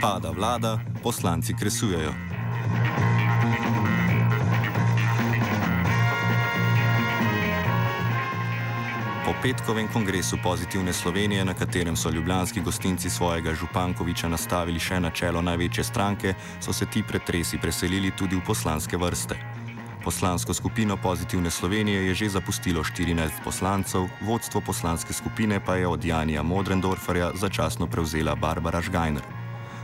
Pada vlada, poslanci kresujejo. Po petkovem kongresu Pozitivne Slovenije, na katerem so ljubljanski gostinci svojega Župankoviča nastavili še na čelo največje stranke, so se ti pretresi preselili tudi v poslanske vrste. Poslansko skupino Pozitivne Slovenije je že zapustilo 14 poslancev, vodstvo poslanske skupine pa je od Janija Modrendorferja začasno prevzela Barbara Žgajner.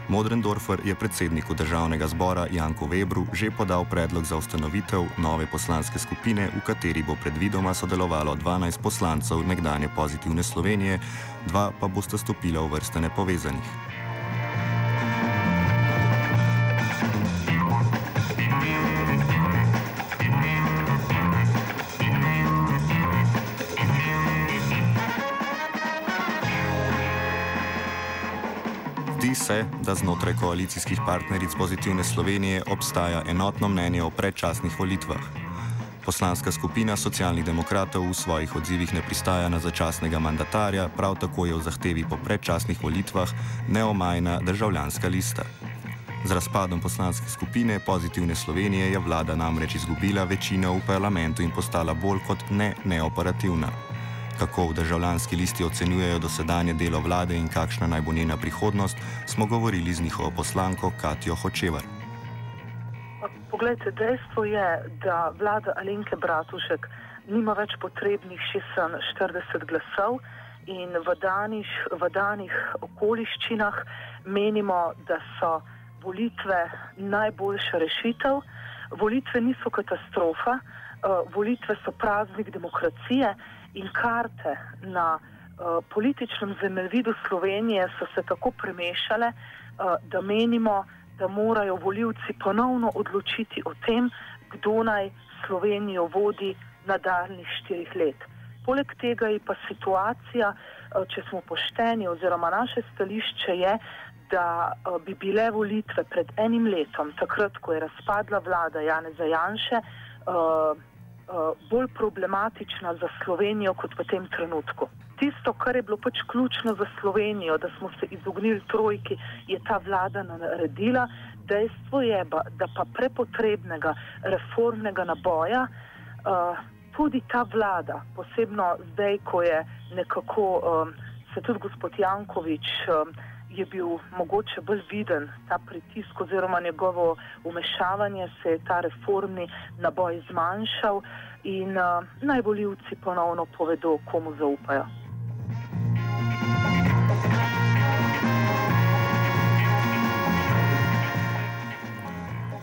Modrendorfer je predsedniku državnega zbora Janku Webru že podal predlog za ustanovitev nove poslanske skupine, v kateri bo predvidoma sodelovalo 12 poslancev nekdanje pozitivne Slovenije, dva pa bosta stopila v vrste nepovezanih. Se, da znotraj koalicijskih partneric Pozitivne Slovenije obstaja enotno mnenje o predčasnih volitvah. Poslanska skupina socialnih demokratov v svojih odzivih ne pristaja na začasnega mandatarja, prav tako je v zahtevi po predčasnih volitvah neomajna državljanska lista. Z razpadom poslanske skupine Pozitivne Slovenije je vlada namreč izgubila večino v parlamentu in postala bolj kot ne neoperativna kako v državljanski listi ocenjujejo dosedanje delo vlade in kakšna naj bo njena prihodnost, smo govorili z njihovo poslanko Katijo Hočevar. Poglejte, dejstvo je, da vlada Alenke Bratušek nima več potrebnih 46 glasov in v danih, v danih okoliščinah menimo, da so volitve najboljša rešitev. Volitve niso katastrofa, uh, volitve so praznik demokracije in karte na uh, političnem zemljevidu Slovenije so se tako premešale, uh, da menimo, da morajo voljivci ponovno odločiti o tem, kdo naj Slovenijo vodi nadaljnih štirih let. Poleg tega je pa situacija, uh, če smo pošteni, oziroma naše stališče je, da bi bile volitve pred enim letom, takrat, ko je razpadla vlada Janeza uh, bolj problematična za Slovenijo kot v tem trenutku. Tisto, kar je bilo pač ključno za Slovenijo, da smo se izognili trojki, je ta vlada naredila. Dejstvo je, da pa prepotrebnega reformnega naboja uh, tudi ta vlada, posebno zdaj, ko je nekako um, se tudi gospod Jankovič um, je bil mogoče bolj viden ta pritisk oziroma njegovo umešavanje, se je ta reformni naboj zmanjšal in uh, najboljivci ponovno povedo, komu zaupajo.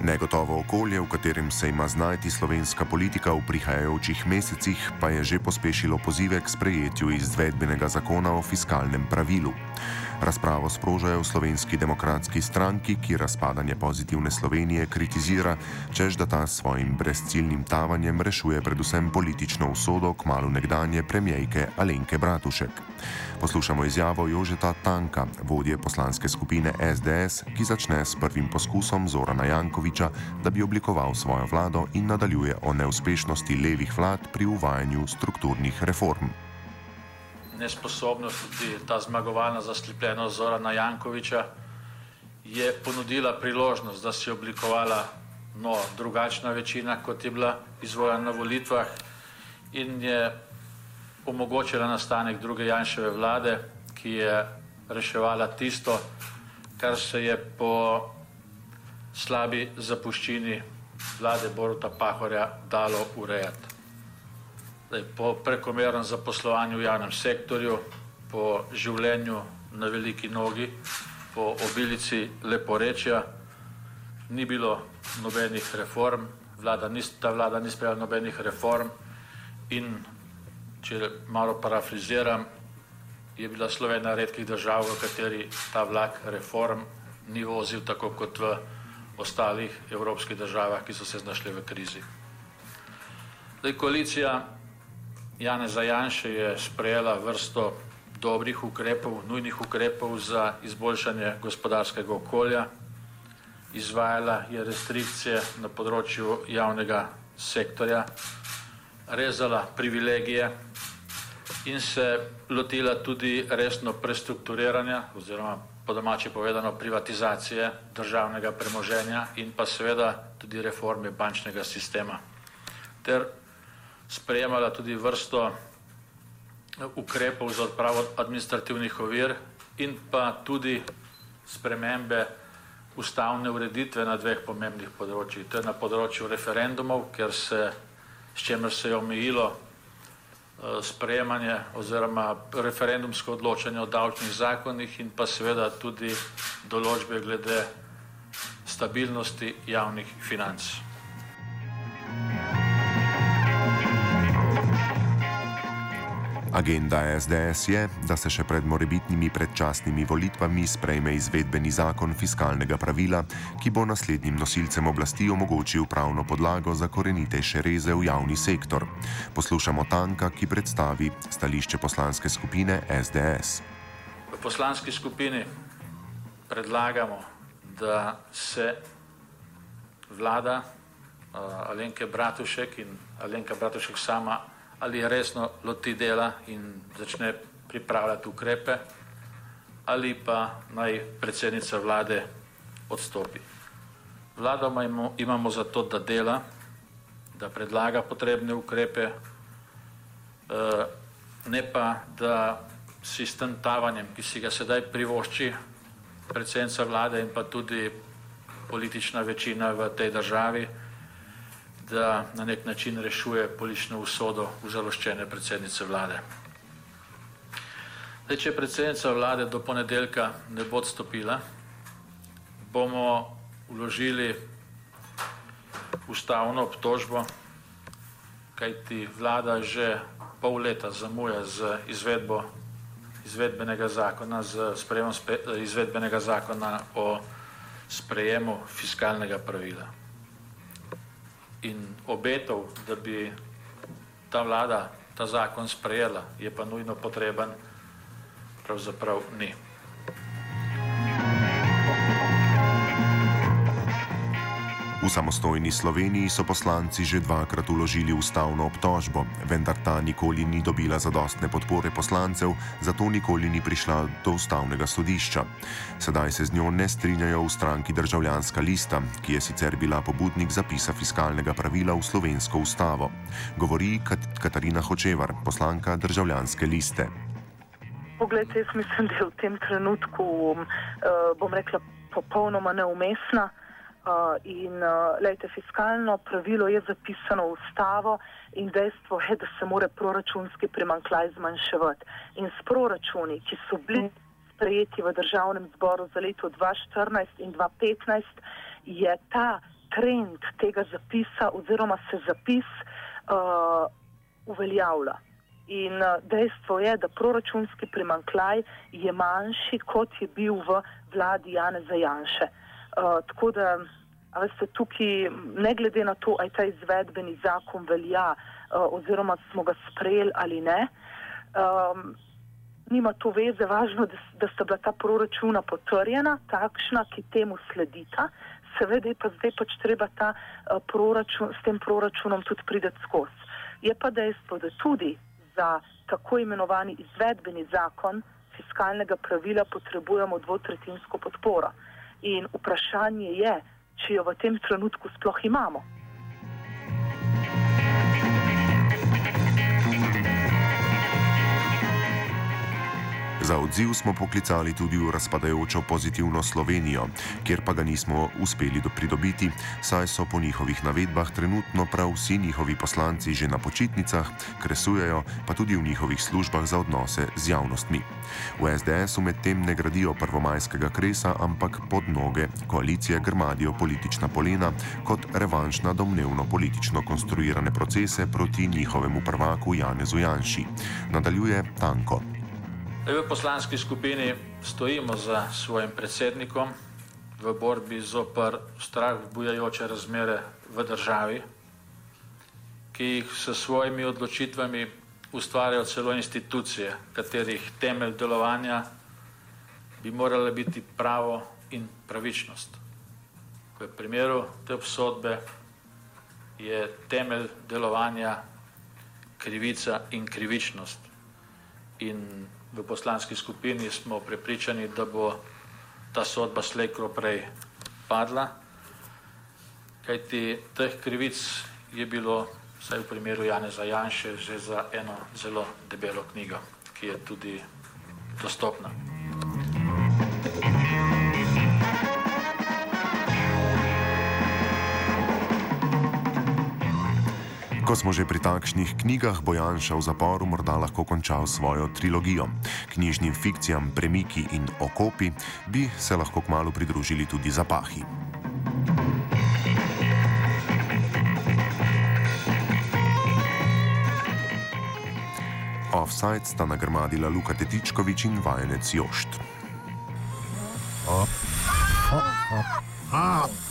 Negotovo okolje, v katerem se ima znajti slovenska politika v prihajajočih mesecih, pa je že pospešilo pozive k sprejetju izvedbenega zakona o fiskalnem pravilu. Razpravo sprožajo v slovenski demokratski stranki, ki razpadanje pozitivne Slovenije kritizira, čež da ta s svojim brezciljnim tavanjem rešuje predvsem politično usodo kmalo nekdanje premijejke Alenke Bratušek. Poslušamo izjavo Jožeta Tanka, vodje poslanske skupine SDS, ki začne s prvim poskusom Zorana Jankoviča, da bi oblikoval svojo vlado in nadaljuje o neuspešnosti levih vlad pri uvajanju strukturnih reform nesposobnost, tudi ta zmagovalna zaslepljenost Zorana Jankoviča, je ponudila priložnost, da se je oblikovala no, drugačna večina, kot je bila izvoljena na volitvah in je omogočila nastanek druge Janševe vlade, ki je reševala tisto, kar se je po slabi zapuščini vlade Boruta Pahorja dalo urejati. Zdaj, po prekomernem zaposlovanju v javnem sektorju, po življenju na veliki nogi, po obilici leporečja, ni bilo nobenih reform, vlada ni, ta vlada ni sprejela nobenih reform in, če malo parafriziram, je bila Slovenija redkih držav, v kateri ta vlak reform ni vozil tako kot v ostalih evropskih državah, ki so se znašli v krizi. Zdaj, koalicija Janeza Janše je sprejela vrsto dobrih ukrepov, nujnih ukrepov za izboljšanje gospodarskega okolja, izvajala je restrikcije na področju javnega sektorja, rezala privilegije, in se lotila tudi resno prestrukturiranja oziroma po domači povedano privatizacije državnega premoženja in pa seveda tudi reforme bančnega sistema. Ter sprejemala tudi vrsto ukrepov za odpravo administrativnih ovir in pa tudi spremembe ustavne ureditve na dveh pomembnih področjih. To je na področju referendumov, ker se, s čemer se je omejilo Eh, sprejemanje oziroma referendumsko odločanje o davčnih zakonih in pa seveda tudi določbe glede stabilnosti javnih financ. Agenda SDS je, da se še pred morebitnimi predčasnimi volitvami sprejme izvedbeni zakon fiskalnega pravila, ki bo naslednjim nosilcem oblasti omogočil pravno podlago za korenitejše reze v javni sektor. Poslušamo Tanka, ki predstavi stališče poslanske skupine SDS. V poslanski skupini predlagamo, da se vlada uh, Alenke Bratušek in Alenka Bratušek sama ali resno loti dela in začne pripravljati ukrepe, ali pa naj predsednica vlade odstopi. Vlado imamo za to, da dela, da predlaga potrebne ukrepe, eh, ne pa da si s tem tavanjem, ki si ga sedaj privošči predsednica vlade in pa tudi politična večina v tej državi, da na nek način rešuje politično usodo užaloščene predsednice vlade. Zdaj, če predsednica vlade do ponedeljka ne bo odstopila, bomo uložili ustavno obtožbo, kajti vlada že pol leta zamuja z izvedbo izvedbenega zakona, z sprejemom izvedbenega zakona o sprejemu fiskalnega pravila in obetov, da bi ta vlada ta zakon sprejela, je pa nujno potreben, pravzaprav ni. V samostojni Sloveniji so poslanci že dvakrat uložili ustavno obtožbo, vendar ta nikoli ni dobila zadostne podpore poslancev, zato nikoli ni prišla do ustavnega sodišča. Sedaj se z njo ne strinjajo v stranki Državljanska lista, ki je sicer bila pobudnik zapisa fiskalnega pravila v slovensko ustavo. Govori Kat Katarina Hočevar, poslanka Državljanske liste. Poglejte, jaz mislim, da je v tem trenutku, um, uh, bom rekla, popolnoma neumestna. Uh, in uh, lejte, fiskalno pravilo je zapisano v ustavo in dejstvo je, da se more proračunski primankljaj zmanjševati. In s proračuni, ki so bili sprejeti v državnem zboru za leto 2014 in 2015, je ta trend tega zapisa oziroma se zapis uh, uveljavlja. In dejstvo je, da proračunski primankljaj je manjši, kot je bil v vladi Janeza Janše. Uh, tako da, veste, tukaj, ne glede na to, ali ta izvedbeni zakon velja, uh, oziroma smo ga sprejeli ali ne, um, nima to veze, važno, da, da sta bila ta proračuna potrjena, takšna, ki temu sledita. Seveda je pa zdaj pač treba ta, uh, proračun, s tem proračunom tudi prideti skozi. Je pa dejstvo, da tudi za tako imenovani izvedbeni zakon fiskalnega pravila potrebujemo dvotretinsko podporo. In vprašanje je, če jo v tem trenutku sploh imamo. Za odziv smo poklicali tudi v razpadajočo pozitivno Slovenijo, kjer pa ga nismo uspeli pridobiti, saj so po njihovih navedbah trenutno prav vsi njihovi poslanci že na počitnicah, kresujejo pa tudi v njihovih službah za odnose z javnostmi. V SDS-u medtem ne gradijo prvomajskega kresa, ampak pod noge koalicije grmadijo politična polena kot revanš na domnevno politično konstruirane procese proti njihovemu prvaku Janezu Janši. Nadaljuje Tanko. V poslanski skupini stojimo za svojim predsednikom v borbi zopr strah bujajoče razmere v državi, ki jih s svojimi odločitvami ustvarjajo celo institucije, katerih temelj delovanja bi morala biti pravo in pravičnost. V primeru te obsodbe je temelj delovanja krivica in krivičnost In v poslanski skupini smo prepričani, da bo ta sodba slejkro prej padla, kajti teh krivic je bilo, vsaj v primeru Janeza Janše, že za eno zelo debelo knjigo, ki je tudi dostopna. Ko smo že pri takšnih knjigah, bo Janša v zaporu morda lahko končal svojo trilogijo. Knjižnim fikcijam Premiki in Okopi bi se lahko kmalo pridružili tudi zapahi. Offside sta nagrmadila Luka Tetičkovič in vajenec Jošt. Offside.